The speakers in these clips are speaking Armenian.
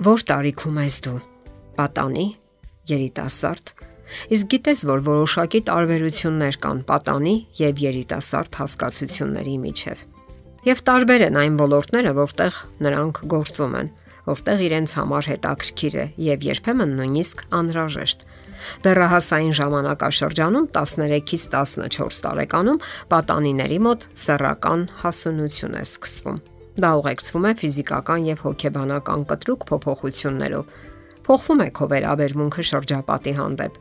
Որ տարիքում ես դու։ Պատանի, երիտասարդ։ Իսկ գիտես, որ որոշակի տարբերություններ կան պատանի եւ երիտասարդ հասկացությունների միջև։ Եվ տարբեր են այն ոլորտները, որտեղ նրանք գործում են, որտեղ իրենց համար հետաքրքիր է եւ երբեմն նույնիսկ անհրաժեշտ։ Դեռահասային ժամանակաշրջանում 13-ից 14 տարեկանում պատանիների մոտ սեռական հասունություն է սկսվում Դա ուղեկցվում է ֆիզիկական եւ հոգեբանական կտրուկ փոփոխություններով։ Փոխվում է քո վերաբերմունքը շրջապատի հանդեպ։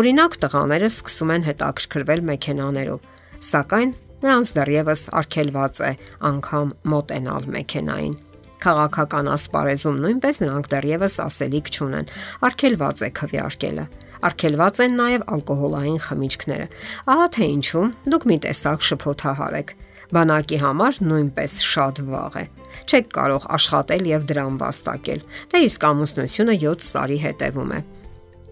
Օրինակ, տղաները սկսում են հետաքրքրվել մեքենաներով, սակայն նրանց դեռևս արգելված է անգամ մոտենալ մեքենային։ Խաղաղական ասպարեզում նույնպես նրանք դեռևս ասելիք չունեն։ Արգելված է քվեարկելը։ Արգելված են նաև ալկոհոլային խմիչքները։ Ահա թե ինչու դուք մի տեսակ շփոթահար եք բանակի համար նույնպես շատ վաղ է։ Չեք կարող աշխատել եւ դրան վաստակել։ Դա իսկ ամուսնությունը 7 տարի հետևում է։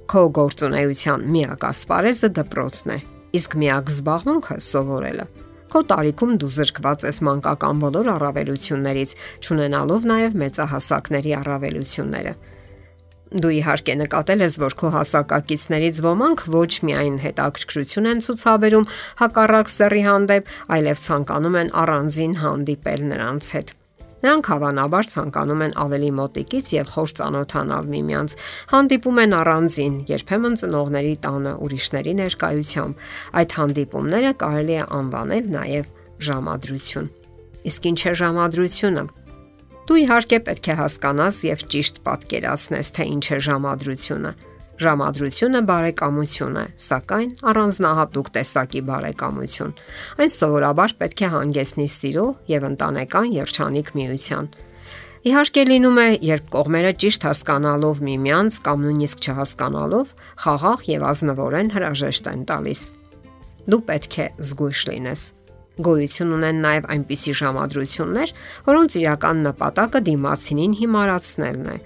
Քո գործունեության միակ ասպարեզը դպրոցն է, իսկ միակ զբաղմունքը սովորելը։ Քո տարիքում դու զրկված ես մանկական բոլոր առավելություններից, ճանենալով նաև մեծահասակների առավելությունները։ Դու իհարկե նկատել ես, որ քո հասակակիցներից ոմանք ոչ միայն հետաքրքրություն են ցուցաբերում հակառակ սեռի հանդեպ, այլև ցանկանում են առանձին հանդիպել նրանց հետ։ Նրանք հավանաբար ցանկանում են ավելի մոտիկից եւ խոր ծանոթանալ միմյանց, հանդիպում են առանձին, երբեմն ծնողների տանը ուրիշների ներկայությամբ։ Այդ հանդիպումները կարելի է անվանել նաեւ ժամադրություն։ Իսկ ինչ է ժամադրությունը։ Դու իհարկե պետք է հասկանաս եւ ճիշտ պատկերացնես, թե ինչ է ժամադրությունը։ Ժամադրությունը բարեկամություն է, սակայն առանձնահատուկ տեսակի բարեկամություն։ Այն սովորաբար պետք է հանգեցնի սիրո եւ ընտանեկան երջանիկ միության։ Իհարկե լինում է, երբ կողմերը ճիշտ հասկանալով միմյանց կամ նույնիսկ չհասկանալով, խաղաղ եւ ազնվորեն հրաժեշտ են տալիս։ Դու պետք է զգույշ լինես Գոյություն ունեն նաև այնպիսի ժամադրություններ, որոնց իրական նպատակը դիմացինին հիմարացնելն է։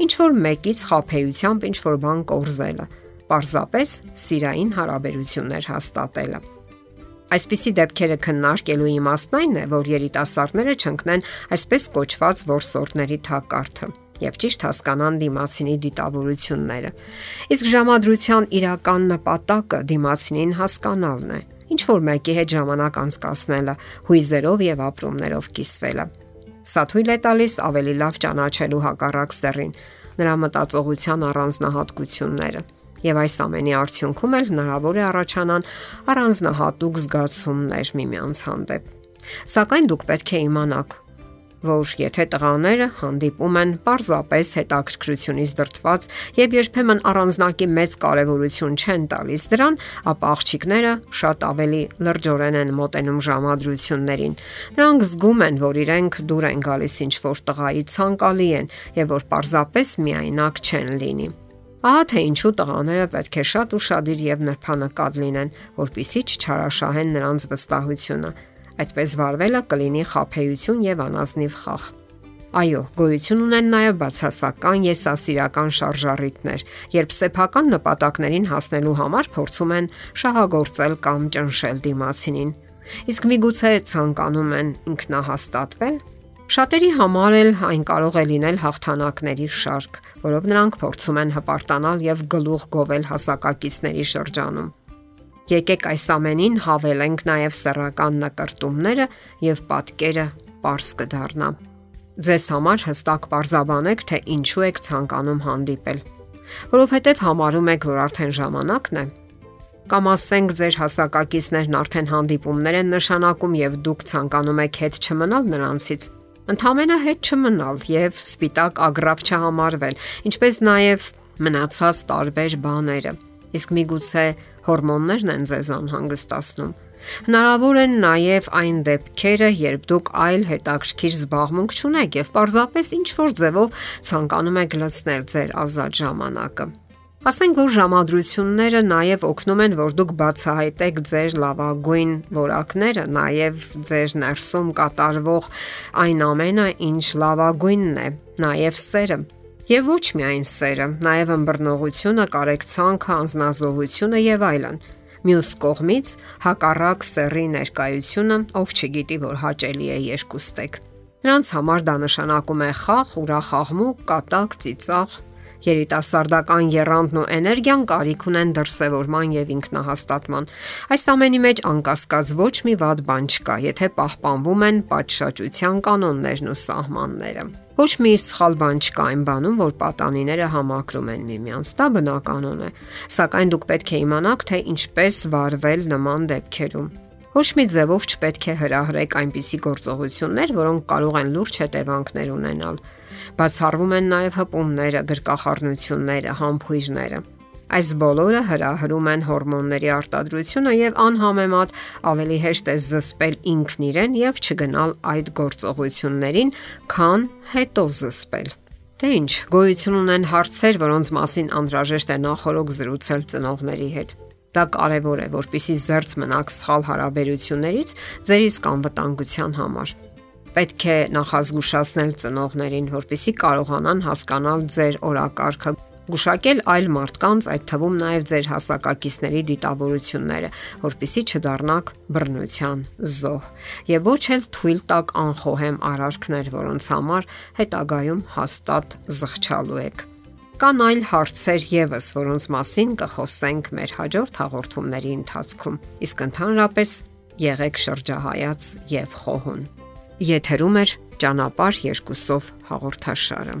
Ինչ որ մեկից խափեությամբ ինչ որ բան կորզելը, պարզապես սիրային հարաբերություններ հաստատելը։ Այսպիսի դեպքերը քննարկելու իմաստն այն է, որ երիտասարդները չընկնեն այսպես կոչված որսորդների թակարդը եւ ճիշտ հասկանան դիմացինի դիտավորությունները։ Իսկ ժամադրության իրական նպատակը դիմացինին հասկանալն է ինչ որ մեկի հետ ժամանակ անցկасնելը, հույզերով եւ ապրումներով կիսվելը։ Սա թույլ է տալիս ավելի լավ ճանաչելու հակառակ սեռին, նրա մտածողության առանձնահատկությունները եւ այս ամենի արդյունքում էլ հնարավոր է առաջանան առանձնահատուկ զգացումներ միմյանց հանդեպ։ Սակայն դուք պետք է իմանաք, որ եթե տղաները հանդիպում են parzapes հետաքրքրությունից դրթված եւ երբեմն առանձնակի մեծ կարեւորություն չեն տալիս դրան, ապա աղջիկները շատ ավելի լրջորեն են մոտենում ժամադրություններին։ Նրանք զգում են, որ իրենք դուր են գալիս ինչ որ տղայի ցանկալի են եւ որ parzapes միայնակ չեն լինի։ Ահա թե ինչու տղաները պետք է շատ ուրախadir եւ նրբանակալ լինեն, որpիսի չչարաշահեն նրանց վստահությունը Այդպես վարվելը կլինի խափեություն եւ անազնիվ խախ։ Այո, գոյություն ունեն նաև բացասական եսասիրական շարժառիթներ, երբ սեփական նպատակներին հասնելու համար փորձում են շահագործել կամ ճնշել դիմացինին։ Իսկ միգուցե ցանկանում են ինքնահաստատվել, Շատերի համար էլ այն կարող է լինել հաղթանակների շարք, որով նրանք փորձում են հպարտանալ եւ գլուխ գովել հասակակիցների շրջանում։ Եկեք այս ամենին հավելենք նաև սեռական նկարտումները եւ պատկերը པարս կդառնա։ Ձեզ համար հստակ parzabanեք, թե ինչու եք ցանկանում հանդիպել, որովհետև համարում եք, որ արդեն ժամանակն է կամ ասենք ձեր հասակակիցներն արդեն հանդիպումներ են նշանակում եւ դուք ցանկանում եք հետ չմնալ նրանցից։ Ընդհանրապես հետ չմնալ եւ սպիտակ ագրավ չհամարվել, ինչպես նաեւ մնացած տարբեր բաները։ Իսկ միգուցե հորմոններն են ձեզ անհանգստացնում։ Հնարավոր են նաև այն դեպքերը, երբ դուք այլ հետաքրքիր զբաղմունք չունեք եւ պարզապես ինչ որ ձևով ցանկանում եք լցնել ձեր ազատ ժամանակը։ Ասենք որ ժամադրությունները նաև օգնում են, որ դուք բացահայտեք ձեր լավագույն որակները, նաև ձեր ներսում կատարվող այն ամենը, ինչ լավագույնն է, նաև սերը Եվ ոչ միայն սերը, նաև ըմբռնողությունը, կարեկցանքը, անznազողությունը եւ այլն։ Մյուս կողմից հակառակ սերի ներկայությունը, ով չգիտի, որ հաճելի է երկուստեք։ Նրանց համար դա նշանակում է խաղ, ուրախ աղմուկ, կատակ, ծիծաղ, երիտասարդական երանդն ու էներգիան կարիք ունեն դրսևորման եւ ինքնահաստատման։ Այս ամենի մեջ անկասկած ոչ մի վատ բան չկա, եթե պահպանվում են պատշաճության կանոններն ու սահմանները։ Ոչ մի սխալ բան չկա այն բանում, որ պատանիները համակրում են միմյանց։ Դա բնականon է, սակայն դուք պետք է իմանաք, թե ինչպես վարվել նման դեպքերում։ Ոչ մի ձևով չպետք է հրահրեք այնպիսի գործողություններ, որոնք կարող են լուրջ հետևանքներ ունենալ Բացառվում են նաև հպումները, գրկախառնությունները, համբույրները։ Այս բոլորը հրահրում են հորմոնների արտադրությունը եւ անհամեմատ ավելի հեշտ է զսպել ինքն իրեն եւ չգնալ այդ գործողություններին, քան հետո զսպել։ Դե ինչ, գոյություն ունեն հարցեր, որոնց մասին անհրաժեշտ է նախորոք զրուցել ծնողների հետ։ Դա կարևոր է, որpիսի զերծ մնաք սխալ հարաբերություններից ձեր իսկ անվտանգության համար պետք է նախազգուշացնել ծնողներին, որpիսի կարողանան հասկանալ ձեր օրակարգը գուշակել այլ մարդկանց, այդ թվում նաև ձեր հասակակիցների դիտավորությունները, որpիսի չդառնաք բռնության զոհ եւ ոչ էլ թույլ տակ անխոհեմ արարքներ, որոնց համար հետագայում հաստատ զղջալու եք։ Կան այլ հարցեր եւս, որոնց մասին կխոսենք մեր հաջորդ հաղորդումների ընթացքում։ Իսկ ընդհանրապես եղեք շրջահայաց եւ խոհուն։ Եթերում է ճանապարհ երկուսով հաղորդաշարը։